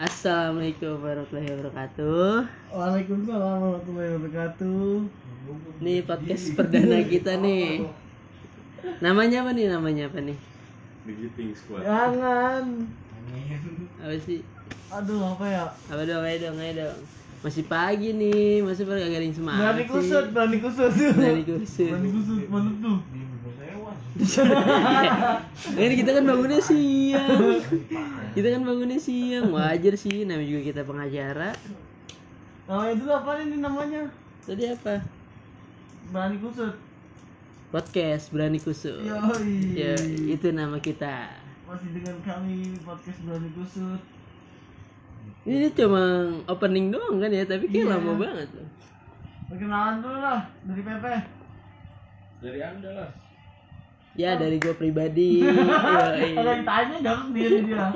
Assalamualaikum warahmatullahi wabarakatuh. Waalaikumsalam warahmatullahi wabarakatuh. Nih podcast perdana kita nih. Namanya apa nih? Namanya apa nih? Digiting Squad. Jangan. Apa sih? Aduh apa ya? Apa dong? Ayo dong, ayo dong. Masih pagi nih, masih pada gak ada yang semangat Berani kusut, berani kusut. Berani kusut. Berani kusut, mantep tuh. Ini kita kan bangunnya siang. Kita kan bangunnya siang. Wajar sih, namanya juga kita pengacara. Namanya dulu apa ini namanya? Tadi apa? Berani kusut. Podcast berani kusut. Yoi. Ya, itu nama kita. Masih dengan kami podcast berani kusut. Ini cuma opening doang kan ya, tapi kayak Iya. lama banget loh. Perkenalan dulu lah dari Pepe. Dari Anda lah. Ya dari gue pribadi. Ada yang tanya jawab sendiri dia.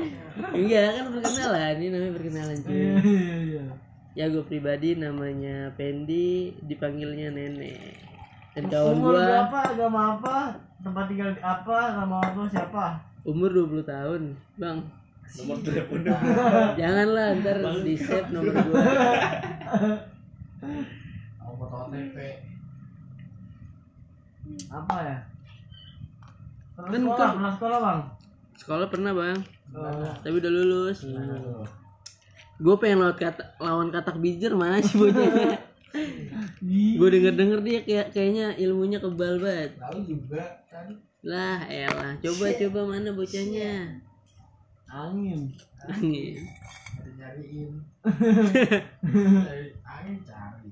Enggak kan perkenalan, ini namanya perkenalan cuy. Iya iya iya. Ya gue pribadi namanya Pendi, dipanggilnya Nenek. Dan kawan Umur gue berapa? Agama apa? Tempat tinggal di apa? Nama orang tua siapa? umur 20 tahun, Bang. Nomor telepon Janganlah ntar di save nomor gue. Apa ya? Pernah Kan sekolah, kan- pernah sekolah bang? Sekolah pernah bang, Oh. tapi udah lulus. Gue pengen lawan kata lawan katak bijer mana sih bocahnya? Gue denger denger dia kayak kayaknya ilmunya kebal banget. Tahu juga kan Lah, elah, coba coba mana bocahnya? angin. Angin. Nyariin. angin cari.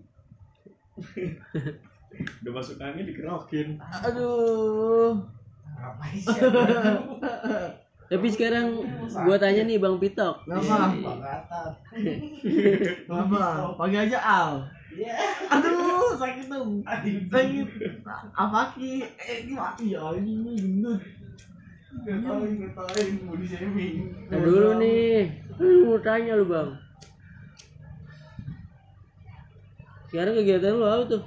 Udah masuk angin dikerokin. Aduh. Tapi sekarang gua tanya nih Bang Pitok. Kenapa? Kenapa? Pagi aja Al. Aduh, sakit dong. Sakit. Apa ki? Eh, gimana? Ya ini gendut. Shaming. Nah, dulu nih, lu mau tanya lu Bang. Sekarang kegiatan lu apa tuh?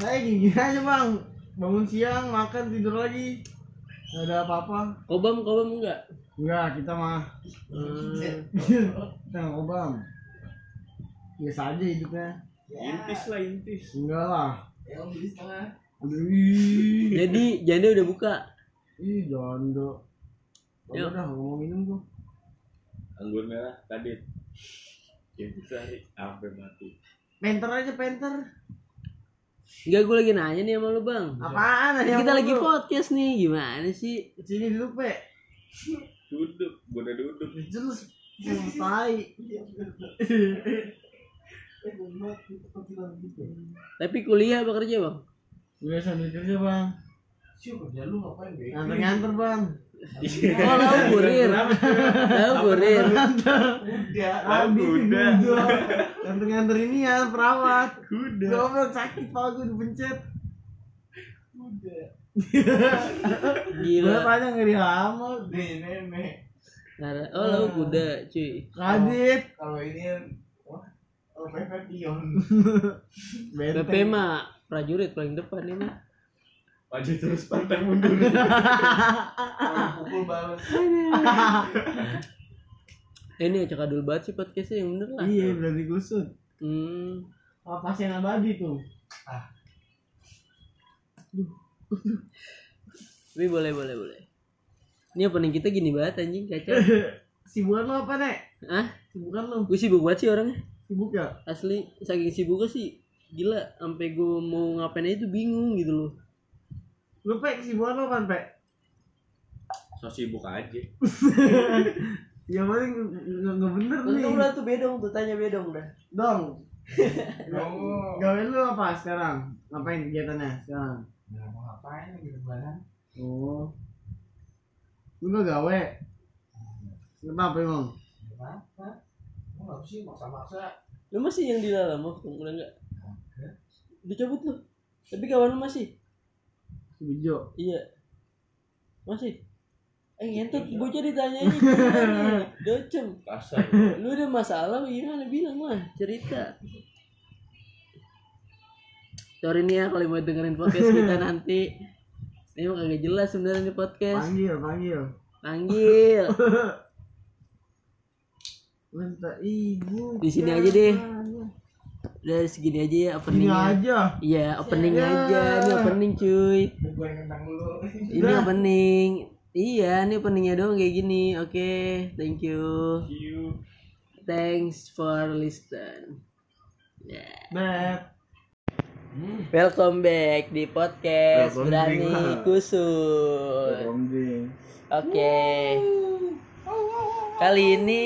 Saya gini aja bang, bangun siang, makan, tidur lagi. Gak ada apa-apa. Kobam kobam enggak? Enggak, kita mah Hmm, kita nggak obam. Biasa aja hidupnya. Intis lah intis. Enggak lah. Aduh, ih, jadi janda udah buka. ih jondo. Yuk. Udah, mau minum tuh. Anggur merah kadit. Intis sehari sampai mati. Penter aja penter. Enggak gue lagi nanya nih sama lu Bang. Apaan? Kita Yang lagi lu? podcast nih, gimana sih? Sini dulu pe. Duduk, gue udah duduk. Jelas. Tai. Tapi kuliah apa kerja Bang? Udah sambil kerja bang. Nganter-nganter bang. Oh, lu kurir. Lu kurir. Abi kuda. Nganter-nganter ini ya perawat. Kuda. Goblok sakit pala gue dipencet. Gila. Gue tanya ngeri amat. Nih nenek. Nara- Oh, lu kuda, cuy. Kadit. kalau ini wah kalau Pepe pion BP mah prajurit paling depan ini. Maju terus pantang mundur. pukul balas ini acak adul banget sih podcastnya yang bener lah. Iya berarti kusut. Hmm. Apa pasien abadi tuh? Tapi boleh boleh boleh. Ini opening kita gini banget anjing kacau. Sibukan lo apa nek? Hah? Sibukan lo? Gue sibuk banget sih orangnya. Sibuk ya? Asli saking sibuknya sih gila sampai gue mau ngapain aja tuh bingung gitu loh. Lu pe kesibukan lo kan pe? So sibuk aja. Ya paling nggak bener nih. udah tuh bedong tuh tanya bedong udah. Dong. oh Gawe lu apa sekarang? Ngapain kegiatannya sekarang? nggak mau ngapain lagi lebaran Oh. Lu nggak gawe? Kenapa emang? nggak apa mau nggak sih maksa-maksa Lu masih yang di dalam mau udah enggak? Dicabut lu. Tapi kawan lu masih? Si Bejo. Iya. Masih. Eh ngentot bocah ditanyain gimana? Docem. Kasar. Lu ada masalah gimana bilang lah cerita. Sorry nih ya kalau mau dengerin podcast kita nanti. Ini mah kagak jelas sebenarnya di podcast. Panggil, panggil. Panggil. Minta ibu. Di sini aja deh. Udah segini aja ya openingnya. aja. Iya, opening Ya. aja. Ini opening cuy. Ini opening. Iya, ini openingnya doang kayak gini. Oke, thank you. You. Thanks for listen. Yeah. Beb. Welcome back di podcast Welcome Berani back. Kusut. Oke. Kali ini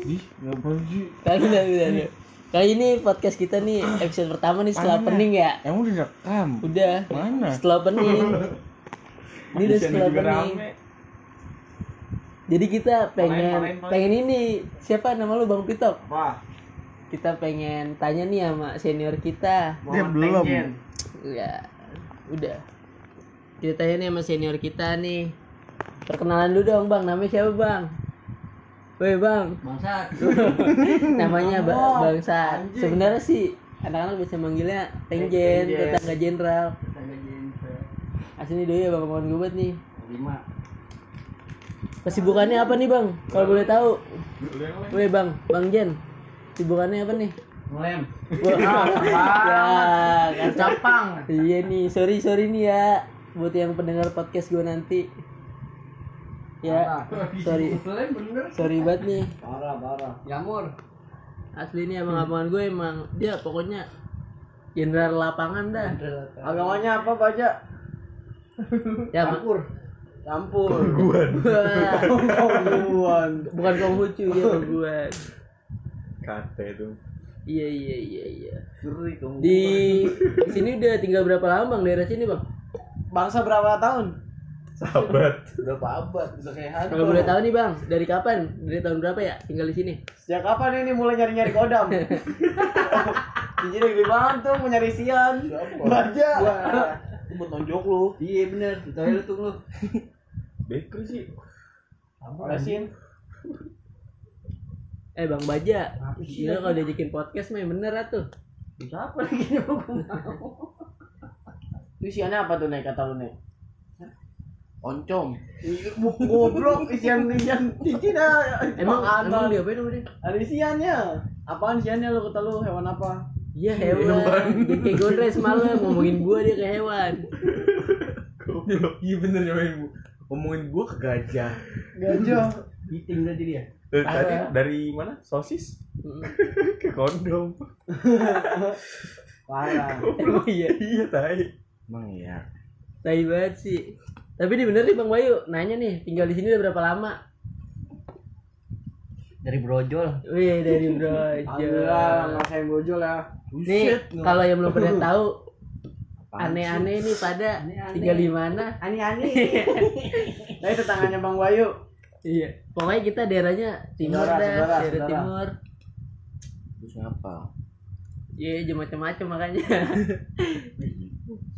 Ih, ngapain sih? kali udah, udah, udah. Kali ini podcast kita nih episode pertama nih setelah opening ya. Emang udah rekam? Udah. Mana? Setelah opening. Ini udah setelah rame. Jadi kita pengen Main, main, main. pengen ini siapa nama lu Bang Pitok? Apa? Kita pengen tanya nih sama senior kita. Dia belum. Ya, udah. Kita tanya nih sama senior kita nih. Perkenalan dulu dong bang, namanya siapa bang? Woi bang, Bangsat. namanya ba Bangsat. Sebenarnya sih anak-anak bisa manggilnya Tengjen. tetangga jenderal. Asli doi ya bang kawan gue banget nih. Lima. Kesibukannya apa nih bang? Kalau boleh tahu. Woi bang, bang Jen. Kesibukannya apa nih? Ngelem. Wah, ya, kan Capang. Iya nih, sorry sorry nih ya buat yang pendengar podcast gue nanti. Ya, sorry, sorry banget nih. Parah, parah. Jamur. Asli nih abang-abangan gue emang dia pokoknya jenderal lapangan dah. Agamanya apa, Baja? Ya, campur. Campur. Bukan bukan Konghucu ya bukan. Kate tuh. Iya iya iya iya. Di sini udah tinggal berapa lama bang daerah sini bang? Bangsa berapa tahun? Sahabat. Berapa abad? Udah kayak hantu. Kalau boleh tahu nih bang, dari kapan? Dari tahun berapa ya tinggal di sini? Sejak kapan ini mulai nyari-nyari kodam? Jadi gede banget tuh mau nyari sian. Baja. Gue mau tonjok lu. Iya bener, di toilet tuh lu. Bakery sih. Rasin. Eh bang Baja, gila kalau diajakin podcast mah yang bener atuh. Siapa lagi nih mau Itu isiannya apa tuh nek kata lu nek? Oncom. Goblok isian isian cincin dah. Emang emang dia apa dia? Ada isiannya. Apaan isiannya lu kata lu hewan apa? Iya hewan. Jadi kayak gondre semalam ngomongin gua dia ke hewan. Iya bener nyamain bu. Ngomongin gua ke gajah. Gajah. Eating tadi dia. Eh, tadi dari mana? Sosis? ke kondom. Parah. Emang iya. iya tai. Emang iya. Tai banget sih. Tapi ini bener nih Bang Bayu, nanya nih, tinggal di sini udah berapa lama? Dari brojol. Wih, dari Bro. Alhamdulillah ngerasain brojol ya. Nih, kalau yang belum pernah tahu aneh-aneh nih pada Aneh-aneh. tinggal di mana? Ani-ani. nah itu tangannya Bang Bayu. Iya. Pokoknya kita daerahnya timur Saudara, dah, saudara, daerah saudara. timur. Terus ngapa? Iya, yeah, macam-macam makanya.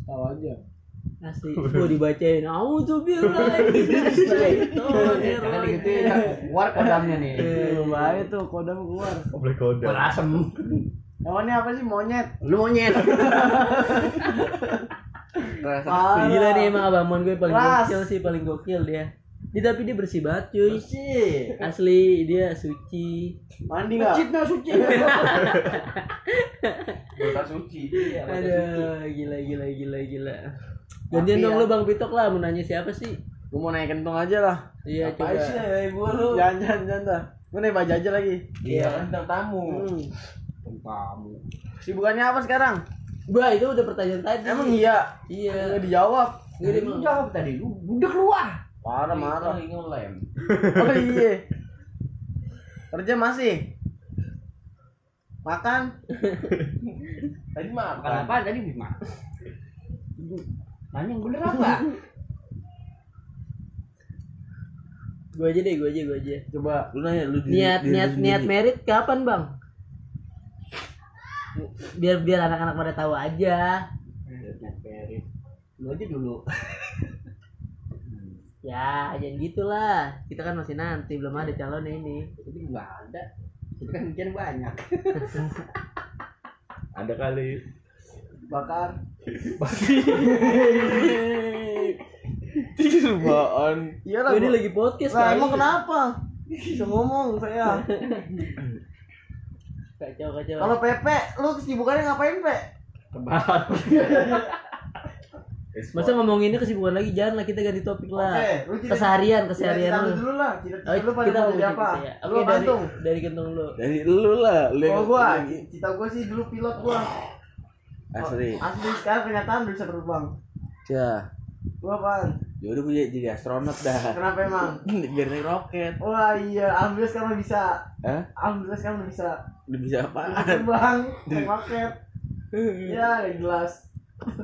Tahu aja. Asli, gua dibacain. Auzubillahi minasyaitonir Jangan rajim. digituin. Keluar kodamnya nih. Bahaya tuh kodam keluar. Boleh kode. Berasem. Hewannya apa sih monyet? Lu monyet. Parah. Gila nih emang abang Mon gue paling Ras. gokil sih, paling gokil dia. Dia tapi dia bersih banget cuy. Bersih. Asli dia suci. Mandi nggak? Masjidnya suci. Kota suci. Aduh, gila gila gila gila. Gantian dong ya. lu Bang Pitok lah mau nanya siapa sih? Gue mau naik kentung aja lah. Iya coba. ya ibu lu? Jangan jangan jangan dah. Gue naik baju aja lagi. Iya. Bintang tamu. Hmm. Tamu. Sibukannya apa sekarang? Gua itu udah pertanyaan tadi. Emang iya? Iya. Nggak dijawab. Iya dia emang. Jawab tadi lu. Budak lu ah. Parah marah. Lagi ngelem. Oh iya. Kerja masih. Makan. Tadi mah makan apa tadi Bima? Nanya yang bener apa? Gua aja deh, gua aja, gua aja. Coba. Lu nanya lu Niat niat niat merit kapan, Bang? Biar biar anak-anak pada tahu aja. Lu aja dulu. Ya, jangan gitulah. Kita kan masih nanti belum ada calon ini. Itu nggak ada. Itu kan banyak. Ada kali. Bakar. Tiruan. Iya lah. Ini lagi podcast Lah emang kenapa? Bisa ngomong saya. Kacau kacau. Kalau Pepe, lu kesibukannya ngapain, Pe? Masa ngomongin ini kesibukan lagi jangan lah kita ganti topik lah. Oke, Keseharian, keseharian lu lu. dulu lah. Cita-cita Oh, lu pada kita mau apa? ya. Lu dari bantung. dari kentung lu. Dari lu lah, lu Oh gua, cita gua sih dulu pilot gua. Asli. Asli sekarang kenyataan bisa terbang. Cah. Gua apaan? Ya udah gue jadi astronot dah. Kenapa emang? Biar naik roket. Wah iya, alhamdulillah sekarang bisa. Hah? Alhamdulillah sekarang bisa Udah bisa apa? terbang, naik roket. Ya, jelas.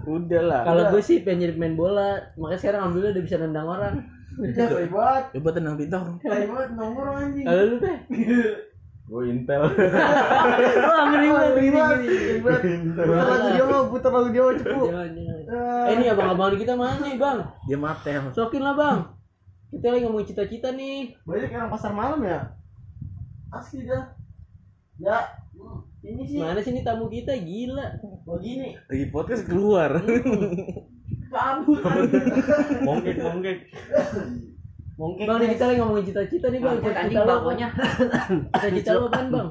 Udah lah. Kalau gue sih pengen jadi pemain bola, makanya sekarang alhamdulillah udah bisa nendang orang. Ya, baik banget. Coba tenang bintang. Baik banget nomor anjing. Kalau lu teh? Gue intel. Wah ngeri banget, ngeri ngeri banget. Putar lagu dia mau, putar lagu dia mau cepu. Jangan. Eh ini abang-abang kita mana nih bang? Dia matel. Sokin lah bang. Kita lagi ngomongin cita-cita nih. Banyak orang pasar malam ya? Asli dah. Ya, ini sih Mana sih ini tamu kita gila. begini. Lagi podcast keluar. Anjing. mongkek mongkek. Mungkin Bang nih kita lagi ngomongin cita-cita nih bang. Cita-cita lu bangkonya. apa? Cita-cita lu apaan bang?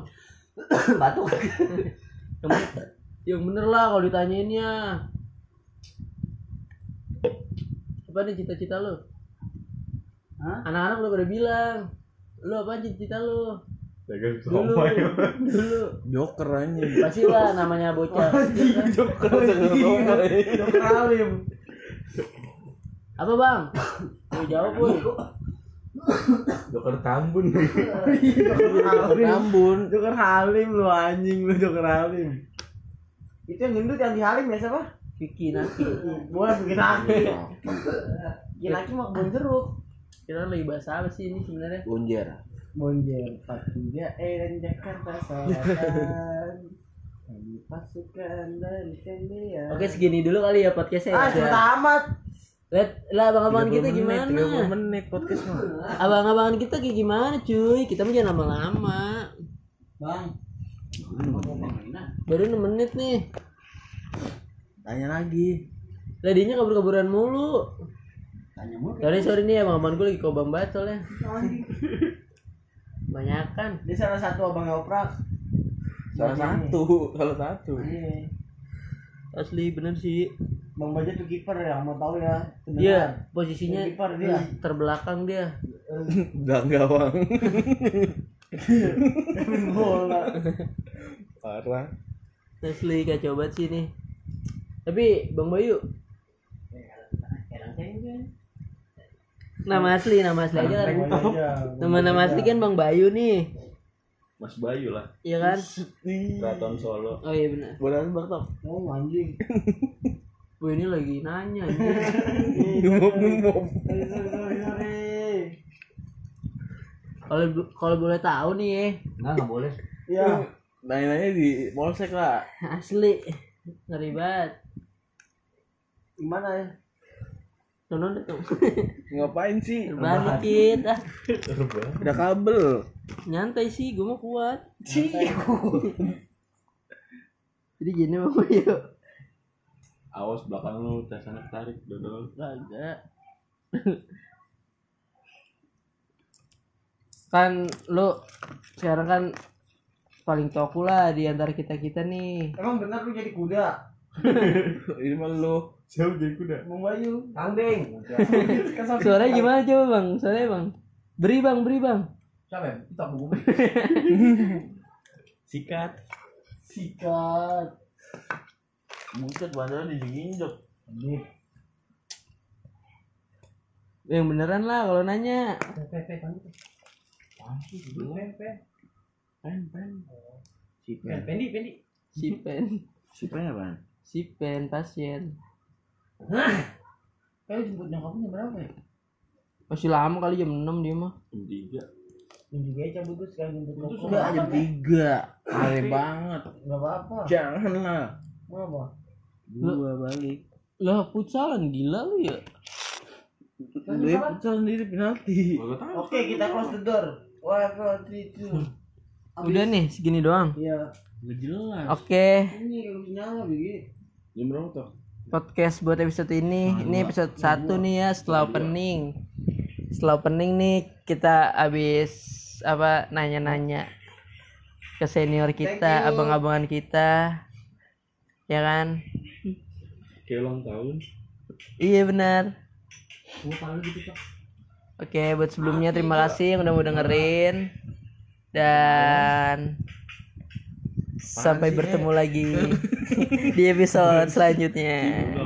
Batu. Yang bener, yang bener lah kalau ditanyainnya. Apa nih cita-cita lu? Hah? Anak-anak udah pada bilang. Lu apa cita-cita lu? Dagang Dulu. Dulu. Joker aja. Pasti lah namanya bocah. Joker dagang somai. Dokter Alim. Apa bang? Lu jawab boy. Joker Tambun. Joker Tambun. Joker Halim lu anjing lu Joker Halim. Itu yang gendut yang di Halim ya siapa? Vicky nanti. Bukan bikin laki. Bikin laki mah kebun jeruk. Kita lagi bahas apa sih ini sebenarnya? Bonjer. Bonjer 43 E dan Jakarta Selatan. Pasukan dari. Oke segini dulu kali ya podcastnya. Ah, ya. amat. Lihat lah abang-abangan 30 kita menit, gimana? 30 menit podcast mah. Abang-abangan kita kayak gimana cuy? Kita mah jangan lama-lama. Bang. Baru 6 menit nih. Tanya lagi. Tadinya kabur-kaburan mulu. Tanya mulu. Sorry sorry nih abang-abangan gue lagi kobam banget soalnya. Banyakan. Dia salah satu abang oprak. Salah satu, salah satu. Iya. Asli bener sih. Bang Baja tuh kiper ya, mau tahu ya. Iya, posisinya Kiper dia. terbelakang dia. Gang gawang. Main bola. Parah. Asli kacau banget sih nih. Tapi Bang Bayu, nama asli, nama asli aja kan. Nama nama asli kan Bang Bayu nih. Mas Bayu lah. Iya kan? Keraton Solo. Oh iya benar. Boleh Bang Tok. Oh anjing. Gue ini lagi nanya sorry, sorry. Kalau kalau boleh tahu nih ya, Enggak, enggak boleh. Ya, Nanya-nanya di polsek lah. asli ngeri banget. gimana ya? Nonton deh. Ngapain sih? Terbang dikit ah. Ada kabel. Nyantai sih, gue mau kuat. Jadi gini Bang Bayu. Awas belakang lu, tasanya tarik dodol. Kagak. kan lu sekarang kan paling toku lah di antara kita kita nih Emang benar lu jadi kuda? Ini mah lu. Siapa jadi kuda? Bang Bayu. Kambing. suaranya gimana coba bang suaranya bang beri bang beri bang Siapa ya? Itu aku gue. Sikat. Sikat. Buset bandara diinjek. yang beneran lah kalau nanya Pepe. Pen, pen. Si pen. Pendi, pendi. si pen Si pen apaan? si pen pasien Kayak jemput nyokapnya berapa ya? masih lama kali jam 6 dia mah Jam tiga. Ini juga ya cabut tuh sekarang jemput Itu koko. Udah jam tiga. Kare banget. Enggak apa-apa. Jangan lah. Apa? Gua balik. lah futsalan gila lu ya Dia pucal sendiri penalti. Oke, kita close the door. One, four, three, two. udah nih segini doang Iya. Gak jelas. oke Ini kalau nyala begini. Jam berapa tuh? podcast buat episode ini ini episode 1 nih ya setelah opening setelah opening nih kita habis apa nanya-nanya ke senior kita, abang-abangan kita. Ya kan? Kayak ulang tahun. Iya benar. Gitu. Oke, buat sebelumnya terima kasih yang udah mau dengerin dan sampai bertemu lagi di episode selanjutnya.